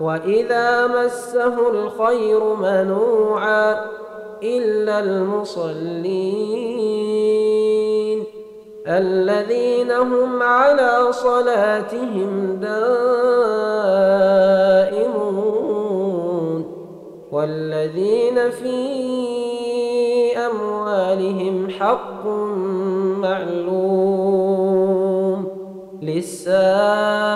وإذا مسه الخير منوعا إلا المصلين الذين هم على صلاتهم دائمون والذين في أموالهم حق معلوم للسائل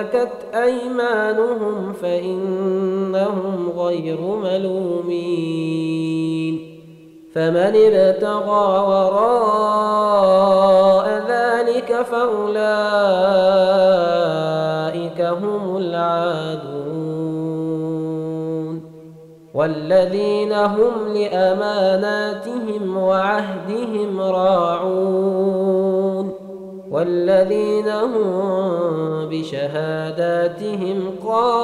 ملكت أيمانهم فإنهم غير ملومين. فمن ابتغى وراء ذلك فأولئك هم العادون. والذين هم لأماناتهم وعهدهم راعون. والذين هم بشهاداتهم قائمون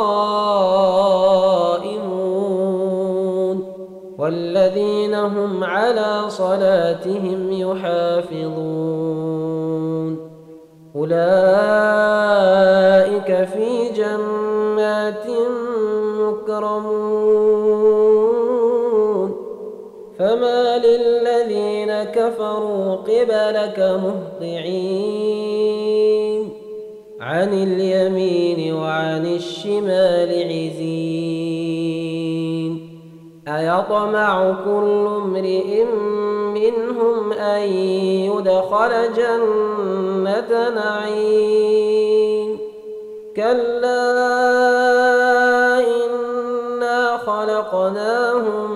والذين هم على صلاتهم يحافظون أولئك في جنات مكرمون فما للذين كفروا قبلك مهطعين. عن اليمين وعن الشمال عزين. أيطمع كل امرئ منهم أن يدخل جنة نعيم. كلا إنا خلقناهم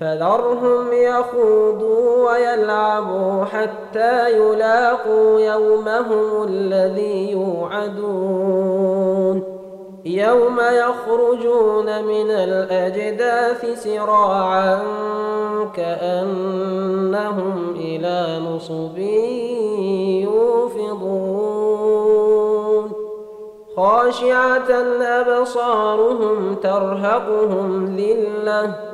فذرهم يخوضوا ويلعبوا حتى يلاقوا يومهم الذي يوعدون. يوم يخرجون من الأجداث سراعا كأنهم إلى نصب يوفضون. خاشعة أبصارهم ترهقهم ذِلَّةٌ